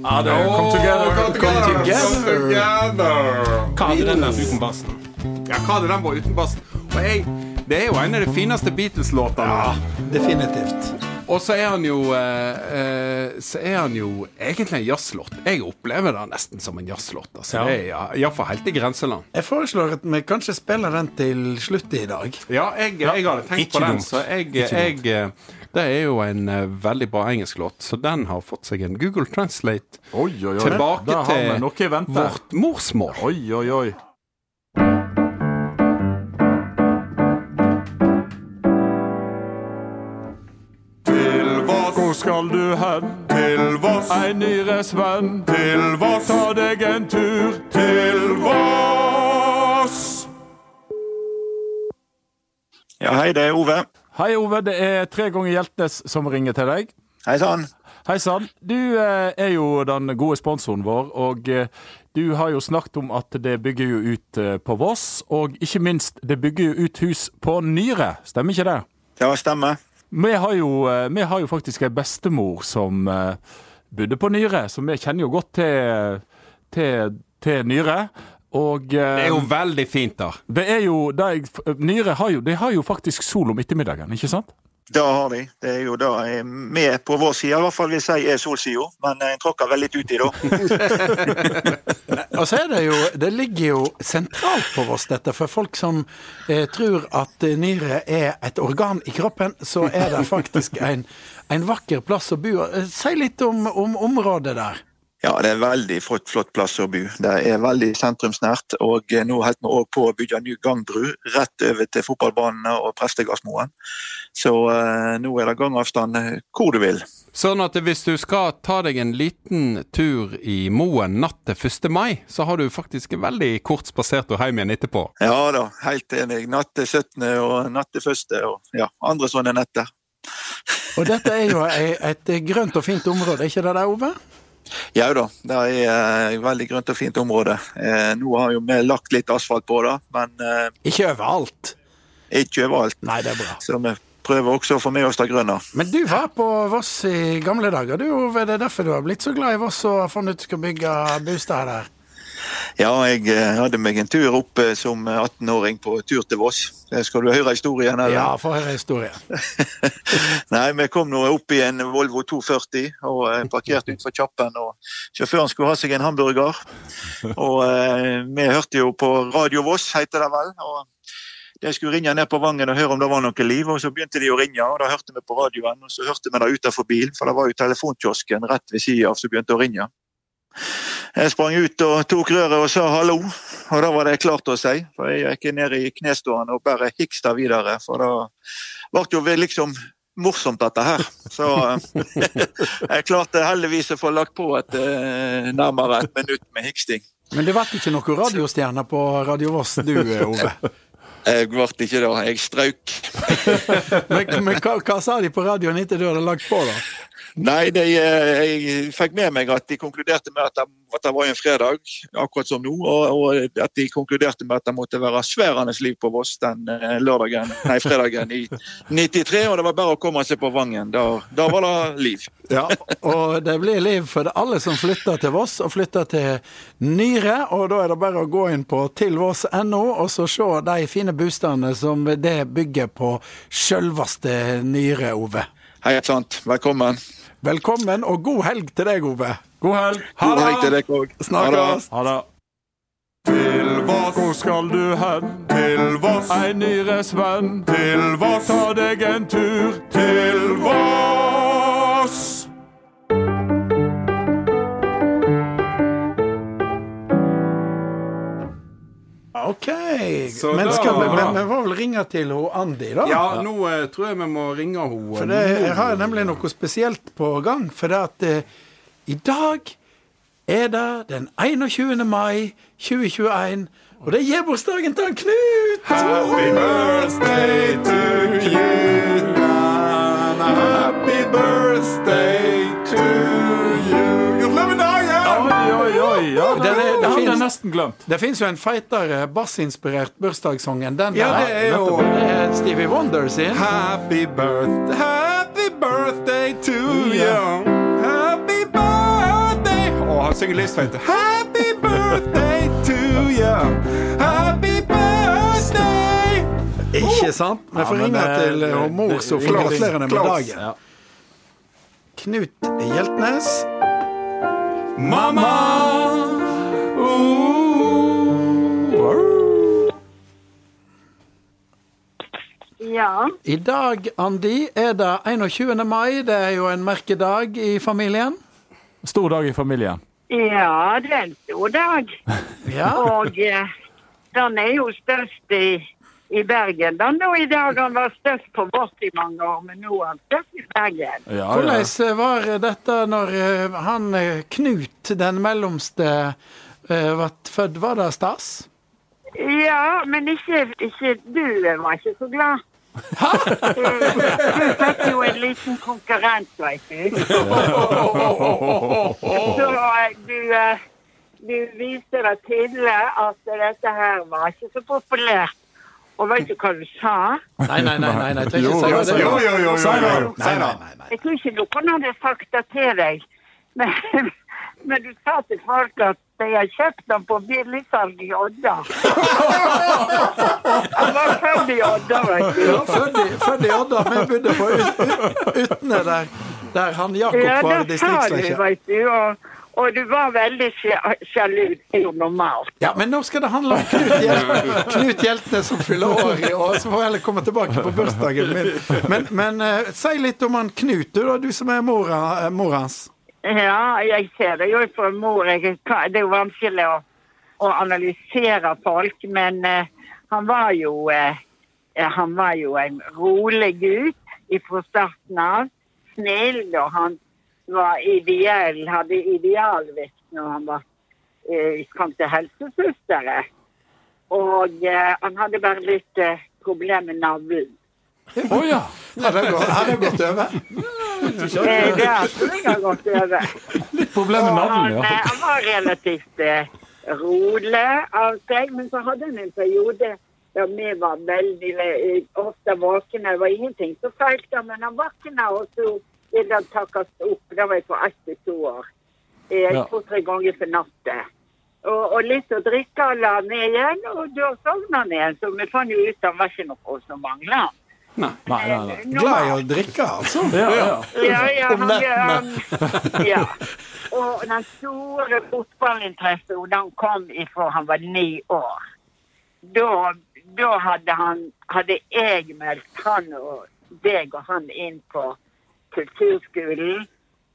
S3: Ja, det come together.
S2: Come together.
S4: Hva hadde den der uten bassen?
S1: Ja, hva hadde den vært uten bassen? Og jeg, det er jo en av de fineste Beatles-låtene.
S2: Ja, definitivt.
S1: Og så er han jo eh, eh, Så er han jo egentlig en jazzlåt. Jeg opplever det nesten som en jazzlåt. Altså.
S4: Ja.
S1: Ja, iallfall helt i grenseland.
S2: Jeg foreslår at vi kanskje spiller den til slutt i dag.
S1: Ja, jeg, jeg hadde tenkt
S4: ikke
S1: på den,
S4: dumt.
S1: så jeg, jeg eh, Det er jo en uh, veldig bra engelsk låt, så den har fått seg en Google Translate
S3: Oi, oi, oi.
S1: tilbake til vårt morsmål.
S3: Oi, oi, oi. Hvor skal du hen?
S1: til Voss,
S3: Ei nyresvenn.
S1: til Voss,
S3: Ta deg en tur.
S1: til Voss.
S5: Ja, hei, det er Ove.
S3: Hei, Ove. Det er tre ganger Hjeltnes som ringer til deg.
S5: Hei sann.
S3: Hei sann. Du eh, er jo den gode sponsoren vår, og eh, du har jo snakket om at det bygger jo ut eh, på Voss, og ikke minst, det bygger jo ut hus på Nyre. Stemmer ikke det?
S5: Ja, stemmer.
S3: Vi har jo, eh, vi har jo faktisk ei bestemor som eh, bodde på Nyre, så vi kjenner jo godt til, til, til Nyre. Og eh,
S1: Det er jo veldig fint da.
S3: det er jo det er, Nyre har jo, de har jo faktisk sol om ettermiddagen, ikke sant?
S5: Det har de. Det er jo jeg er med på vår side, i hvert fall hvis jeg er solsida. Men en tråkker vel litt uti, da.
S2: Og så er det jo Det ligger jo sentralt på oss, dette. For folk som eh, tror at eh, nyre er et organ i kroppen, så er det faktisk en, en vakker plass å bo. Eh, Si litt om, om området der.
S5: Ja, det er en veldig flott, flott plass å bo. Det er veldig sentrumsnært. Og eh, nå holder vi òg på å bygge ny gangbru rett over til fotballbanene og Prestegardsmoen. Så eh, nå er det gangavstand eh, hvor du vil.
S1: Sånn at hvis du skal ta deg en liten tur i Moen natt til 1. mai, så har du faktisk en veldig kort spasertur hjem igjen etterpå.
S5: Ja da, helt enig. Natt til 17. og natt til 1. og ja, andre sånne netter.
S2: Og dette er jo ei- et grønt og fint område, er ikke det der, Ove?
S5: Ja da, det er eh, et veldig grønt og fint område. Eh, nå har jo vi lagt litt asfalt på det, men eh,
S2: Ikke overalt.
S5: ikke overalt.
S2: Nei, det er bra.
S5: Så vi prøver også å få med oss det grønne.
S2: Men du var på Voss i gamle dager, du Ove. Det er derfor du har blitt så glad i Voss og har funnet ut du skal bygge bostad der?
S5: Ja, jeg eh, hadde meg en tur opp eh, som 18-åring på tur til Voss. Eh, Skal du høre historien? eller?
S2: Ja, få høre historien.
S5: Nei, vi kom nå opp i en Volvo 240 og parkerte utenfor Kjappen. og Sjåføren skulle ha seg en hamburger. Og eh, vi hørte jo på Radio Voss, heter det vel. og de skulle ringe ned på Vangen og høre om det var noe liv, og så begynte de å ringe. og Da hørte vi på radioen, og så hørte vi det utenfor bilen, for det var jo telefonkiosken rett ved sida av som begynte å ringe. Jeg sprang ut og tok røret og sa hallo, og da var det klart å si. For jeg gikk ned i knestående og bare hiksta videre, for da ble det jo liksom morsomt dette her. Så eh, jeg klarte heldigvis å få lagt på et eh, nærmere et minutt med hiksting.
S2: Men det ble ikke noen radiostjerner på Radio Voss du, eh, Ove?
S5: Jeg ble ikke det, jeg strauk.
S2: Men, men hva, hva sa de på radioen etter du hadde lagt på, da?
S5: Nei, de, eh, jeg fikk med meg at de konkluderte med at det, at det var en fredag, akkurat som nå, og, og at de konkluderte med at det måtte være sværende liv på Voss den eh, lørdagen, nei, fredagen i 93, og det var bare å komme seg på Vangen. Da, da var det liv.
S2: Ja, og det blir liv for alle som flytter til Voss, og flytter til Nyre. Og da er det bare å gå inn på tilvoss.no og så se de fine boostene som det bygger på sjølveste Nyre, Ove.
S5: Hei sant, velkommen.
S2: Velkommen, og god helg til deg, Ove.
S3: God helg!
S5: God helg til deg òg.
S2: Snakkes.
S3: Ha det. Til Voss, hvor skal du hen? Til Voss, ei nyresvenn. Til Voss, ta deg en tur. Til Voss!
S2: OK.
S1: Så
S2: Men
S1: da-
S2: skal vi, men vi må vel ringe til hun Andi, da?
S1: Ja, nå eh, tror jeg vi må ringe henne.
S2: For det, jeg har nemlig noe spesielt på gang. For det at eh, i dag er det den 21. mai 2021, og det er gebursdagen til han Knut!
S1: Happy birthday to you.
S3: Nesten glemt.
S2: Det fins jo en feitere bassinspirert bursdagssang enn den
S1: Ja,
S2: der.
S1: det er jo-
S2: Det er Stevie Wonder sin.
S1: Happy birthday, happy birthday to you. Happy birthday Å, han synger livsfeite. Happy birthday to you. Happy birthday.
S2: Ikke sant? Vi får
S3: Ja, men
S2: ringe til eh, mor så får
S3: ingenting.
S2: med dagen.
S3: Ja.
S2: Knut Hjeltnes.
S1: Mamma.
S6: Ja,
S2: I dag, Andi, er det 21. mai. Det er jo en merkedag i familien.
S3: Stor dag i familien.
S6: ja, det er en stor dag.
S2: Ja.
S6: Og eh, den er jo størst i, i Bergen. Den da i dag han var størst på vårt i mange år, men nå er han størst i Bergen.
S3: Ja, ja.
S2: Hvordan var dette når eh, han eh, Knut, den mellomste, eh, ble født? Var det stas?
S6: Ja, men ikke, ikke du var ikke så glad. Du, du fikk jo en liten konkurrent, vet du. Så eh, du, eh, du viste deg tidlig at dette her var ikke så populært. Og vet du hva du sa?
S2: Nei, nei, nei. nei, nei,
S3: Jo, jo, jo,
S1: jo, jo, jo, jo.
S2: Nei, nei, nei, nei.
S6: Jeg tror ikke noen hadde sagt det til deg. Men, men du sa til folk at de har kjøpt den på billigsalg i Odda. Han var født i Odda, vet du.
S2: Ja, Født i- Odda, men bodde på Ut- Ut- Utne, der, der han Jakob
S6: Ja,
S2: var
S6: du. Og, du var veldig sja- sjalu. Det normalt.
S2: Ja, men nå skal det handle om Knut, Hjel Knut Hjeltnes som fyller år i år. Så får jeg heller komme tilbake på bursdagen min. Men, men uh, si litt om han Knut, du da, du som er mora, eh, mor hans.
S6: Ja, jeg ser det jo for mor. Jeg, det er jo vanskelig å, å analysere folk, men eh, han var jo eh, Han var jo en rolig gutt fra starten av. Snill, og han var ideell, hadde idealvekt når han var, eh, kom til helsesøstere. Og eh, han hadde bare litt eh, problemer med navlen.
S3: Å ja.
S2: Har det gått, har det gått over?
S6: Eh, det tror jeg har gått over.
S3: Litt problem med navnet,
S6: eh,
S3: ja.
S6: han var relativt eh, rolig av seg, men så hadde han en periode der vi var veldig eh, ofte våkne. Det var ingenting som feilte, men han våkna, og så ville han takkes opp. Det var jeg på ett til to år. Eh,
S3: Ja.
S6: To-tre ganger for natta. og, og litt å drikke la la ned igjen, og da sovna han igjen. Så vi fant jo ut at han var ikke noe som mangla.
S3: Nei, nei, nei.
S2: Glad i å drikke, altså.
S3: Ja, ja.
S6: Ja, ja, han, han, ja. Og den store fotballinteressen den kom ifra han var ni år. Da, da hadde, han, hadde jeg meldt han og deg og han inn på kulturskolen.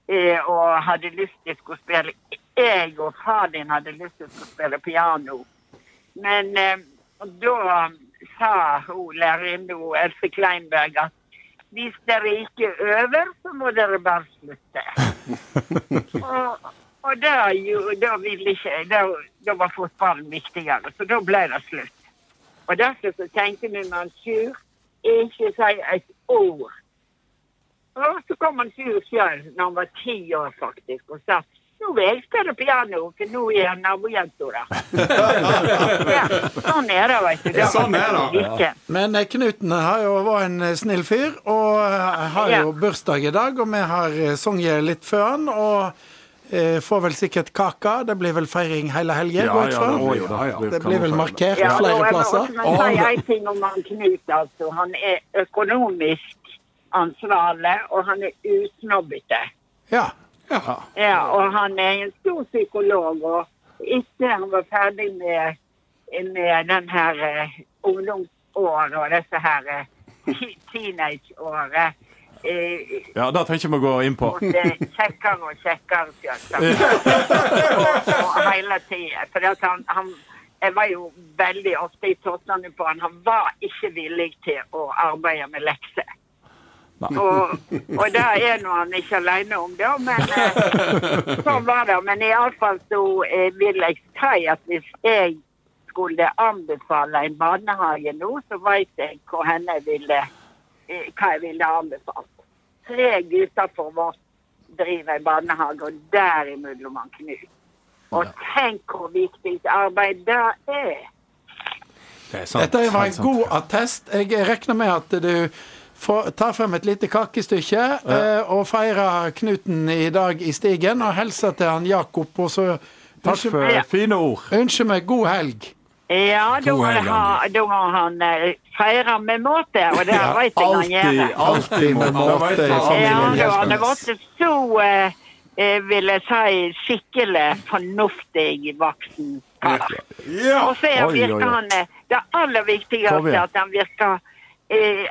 S6: Eh, og hadde lyst til å skulle spille Jeg og far din hadde lyst til å spille piano. Men eh, da sa hun lærerinna Else Kleinberg at hvis dere ikke øver, så må dere bare slutte. og og da, jo, da ikke da, da var fotballen viktigere, så da ble det slutt. Og derfor så tenkte vi han ikke si et ord. Og så kom han Sjur sjøl når han var ti år, faktisk, og sa nå vil jeg spille piano, for nå er han nabojenta der. ja, sånn er det, vet du. Det
S1: Sånn er det,
S6: ikke.
S2: Men eh, Knuten har jo var en eh, snill fyr, og eh, har jo
S6: Ja.
S2: bursdag i dag, og vi har sunget litt før han, og får vel sikkert kake. Det blir vel feiring hele helgen,
S3: Ja,
S2: ja,
S3: ja,
S2: ja,
S3: det blir
S2: vel markert
S6: Ja,
S2: flere
S6: jeg
S2: plasser.
S6: Jeg må si en ting om han Knut. altså. Han er økonomisk ansvarlig, og han er usnobbete.
S2: Ja.
S6: Ja, og han er en stor psykolog. Og etter han var ferdig med, med den her eh, ungdomsåret og disse her eh, teenageåret eh,
S3: Ja, det trenger vi å gå inn på.
S6: er kjekkere og kjekkere, selvsagt. og, og hele tida. For at han, han Jeg var jo veldig ofte i tottene på han. Han var ikke villig til å arbeide med lekser. Og, og det er nå han ikke alene om, det, men eh, sånn var det. Men iallfall så eh, vil jeg si at hvis jeg skulle anbefale en barnehage nå, så vet jeg hvor henne ville, eh, hva jeg ville anbefalt. Tre gutter for oss driver en barnehage, og derimellom han Knut. Og tenk hvor viktig arbeid det er.
S4: Det er sant.
S2: Dette var en
S3: sant,
S2: god attest. Jeg regner med at du får, tar frem et lite kakestykke eh, og feirer Knuten i dag i stigen, og hilser til han Jakob, og så
S3: Takk
S2: for
S3: for fine ord.
S2: ønsker meg god helg.
S6: Ja, da må, ha, da må han eh, feire med måte, og det vet jeg han gjør.
S3: alltid
S2: med måte i
S3: Ja,
S2: familien.
S6: Ja, han har blitt så, eh, eh, vil jeg si, skikkelig fornuftig voksen kar. Og så er- virker han eh, Det aller viktigste er at han virker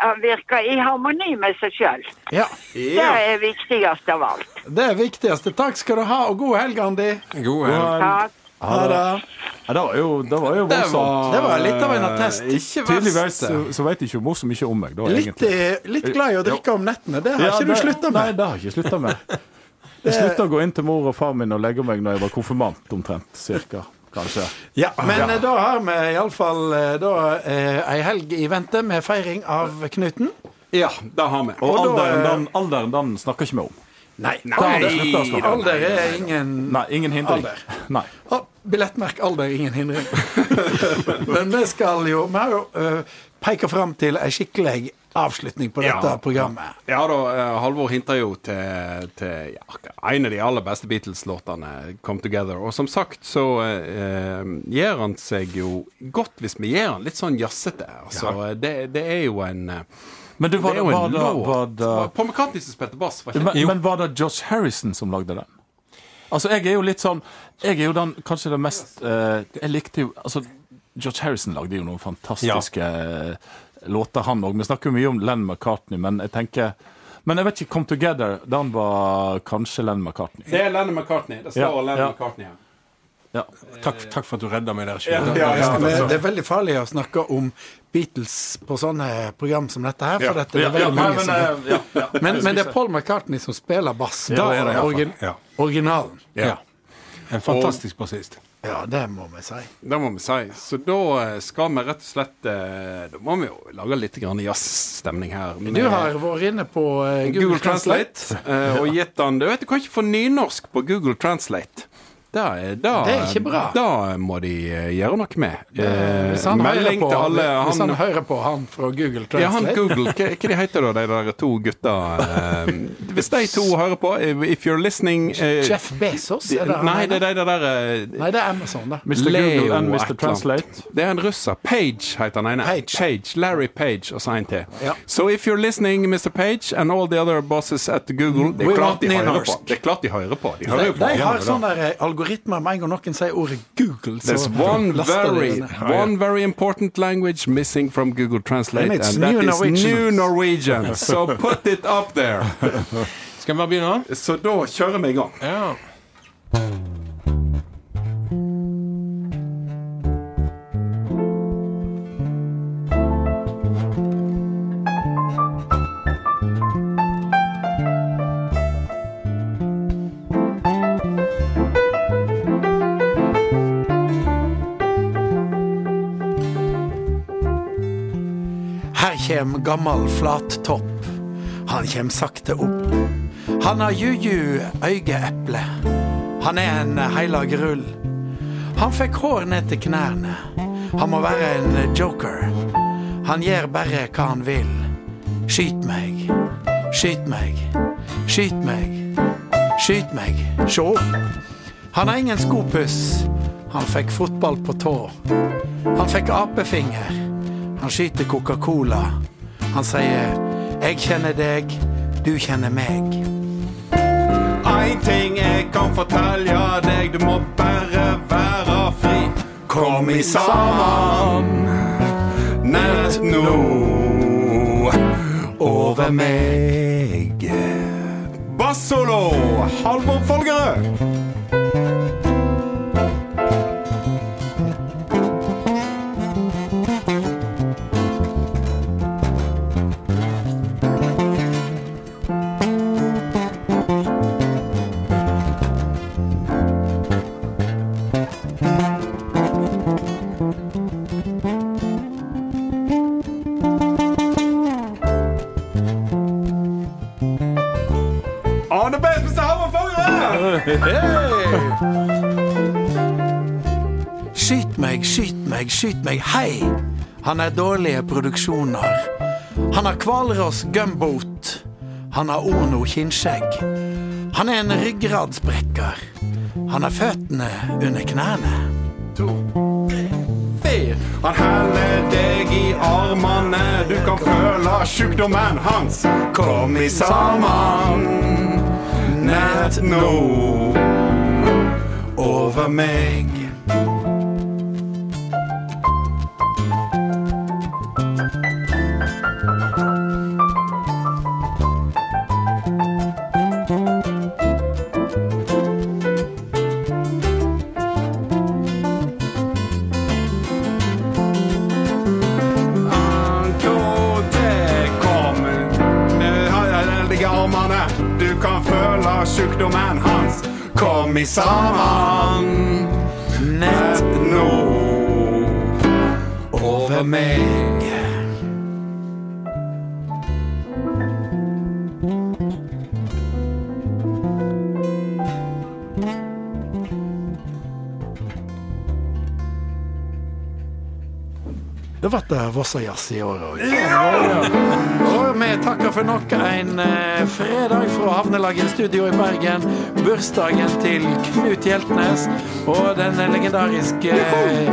S6: han virker i harmoni med seg sjøl.
S2: Ja,
S6: Det er viktigst av alt.
S2: det er viktigste. Takk skal du ha, og god helg, Andi.
S4: God helg.
S6: Takk.
S2: Ha det.
S3: Ja, det var jo, det var jo voldsomt.
S2: Det var litt av en attest.
S1: Ikke
S3: Tydeligvis så, så vet ikke mor så mye om meg, da,
S2: Litt, eh, litt glad i å drikke om nettene. Det har
S3: Ja,
S2: ikke du slutta med.
S3: Nei, det har jeg ikke slutta med. Jeg slutta å gå inn til mor og far min og legge meg når jeg var konfirmant, omtrent. Cirka, kanskje.
S2: Ja, Men ja. da har vi iallfall eh, ei helg i vente med feiring av Knuten.
S1: Ja, det har vi.
S3: Og,
S2: Og
S3: alderen,
S2: da,
S3: den, alderen den snakker ikke vi om.
S2: Nei,
S3: nei.
S2: alder, er ingen
S3: Nei, ingen hindring.
S2: Alder.
S3: Nei.
S2: Å, Billettmerk alder, ingen hindring. Men vi skal jo Vi har jo uh, peka fram til ei skikkelig avslutning på dette
S1: Ja.
S2: programmet.
S1: Ja da, eh, Halvor hinta jo til, til ja, en av de aller beste Beatles-låtene, 'Come Together'. Og som sagt så eh, gjør han seg jo godt hvis vi gjør han litt sånn jazzete. Altså, det, det er jo en eh,
S3: Men det, var
S1: det
S3: det,
S1: er jo
S3: var
S1: en
S3: det,
S1: låt.
S3: var det
S1: Paul McCartney som spilte bass. Var
S3: men, men var det Josh Harrison som lagde den? Altså, jeg er jo litt sånn Jeg er jo den kanskje det mest eh, Jeg likte jo Altså, George Harrison lagde jo noen fantastiske eh, låter, han òg. Vi snakker jo mye om Len McCartney, men jeg tenker Men jeg vet ikke, 'Come Together', den var kanskje Len McCartney.
S1: Det er Len McCartney. Det står
S3: Ja,
S1: Len
S3: ja.
S1: McCartney her.
S3: Ja.
S4: Takk, takk for at du redda meg der.
S1: Ja,
S4: Det-
S1: ja, ja.
S2: Men det er veldig farlig å snakke om Beatles på sånne program som dette her, for dette er veldig mange som men, men det er Paul McCartney som spiller bass.
S4: Da er det
S2: origin, originalen.
S4: Ja. En fantastisk bassist.
S2: Ja, det må vi si.
S1: Det må vi si. Så da eh, skal vi rett og slett eh, Da må vi jo lage litt jazzstemning her. med
S2: Du har vært inne på Google,
S1: Google Translate Translate og gitt den Du vet, du kan ikke få nynorsk på Google Translate. Det er, da,
S2: Det er ikke bra.
S1: Da må de eh, gjøre noe med. Eh,
S2: Hvis han, hører på,
S1: alle, han,
S2: hvis han hører på han fra Google
S1: ja, han
S2: Translate
S1: Google, hva, hva de heter da, de der to gutta? Eh, hvis de to hører på, if you're listening eh,
S2: Jeff Bezos? Er det
S1: Nei, det er de der eh,
S2: Nei, det er Amazon, da.
S3: Mr.
S1: Leo
S3: Google and Mr. Translate.
S1: Det er en russer. Page heter han ene.
S2: Page.
S1: Larry Page og så en til.
S2: Ja.
S1: So if you're listening, Mr. Page and all the other bosses at Google Det er klart de hører på. Det er klart de hører på. De
S2: De,
S1: hører jo på.
S2: de har der eh, algoritmer med en gang noen sier ordet Google, så
S1: There's one very, one very important language missing from Google Translate,
S2: And
S1: and, that
S2: Norwegian.
S1: is. New Norwegian. So put it up there.
S4: Skal vi bare begynne?
S1: Så da kjører vi i gang.
S4: Ja.
S2: Kjem gammal flattopp. Han kjem sakte opp. Han har juju øyeeple. Han er en heilag rull. Han fikk hår ned til knærne. Han må være en joker. Han gjør bare hva han vil. Skyt meg, skyt meg, skyt meg, skyt meg. Sjå. Han har ingen skopuss. Han fikk fotball på tå. Han fikk apefinger. Han skyter Coca-Cola. Han sier 'Jeg kjenner deg, du kjenner meg'.
S1: Ein ting jeg kan fortelle deg, du må bare være fri. Kom i sammen nett nå over meg. Bassolo, Halvor Folgerød.
S2: Han er dårlige produksjoner. Han har Hvalross gumboat. Han har Ono kinnskjegg. Han er en ryggradsbrekker. Han har føttene under knærne.
S1: Han heller deg i armene, du kan føle sjukdommen hans. Kom i sammen nett nå over meg. Kom i sammen
S2: Nett
S1: nå
S2: over meg. Det ble det Vossajazz i år òg. Og vi takker for nok en eh, fredag fra Havnelaget studio i Bergen. Bursdagen til Knut Hjeltnes og den legendariske eh,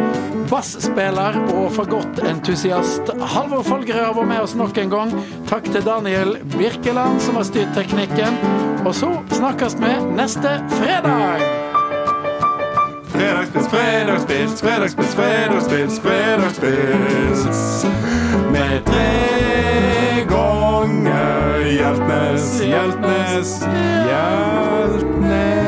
S2: basspiller og fagottentusiast Halvor Folgerød har vært med oss nok en gang. Takk til Daniel Birkeland som har styrt teknikken. Og så snakkes vi neste fredag!
S1: Fredagspils, fredagspils, fredagspils, fredagspils, fredagspils. Med tre ganger Hjeltnes, Hjeltnes, Hjeltnes.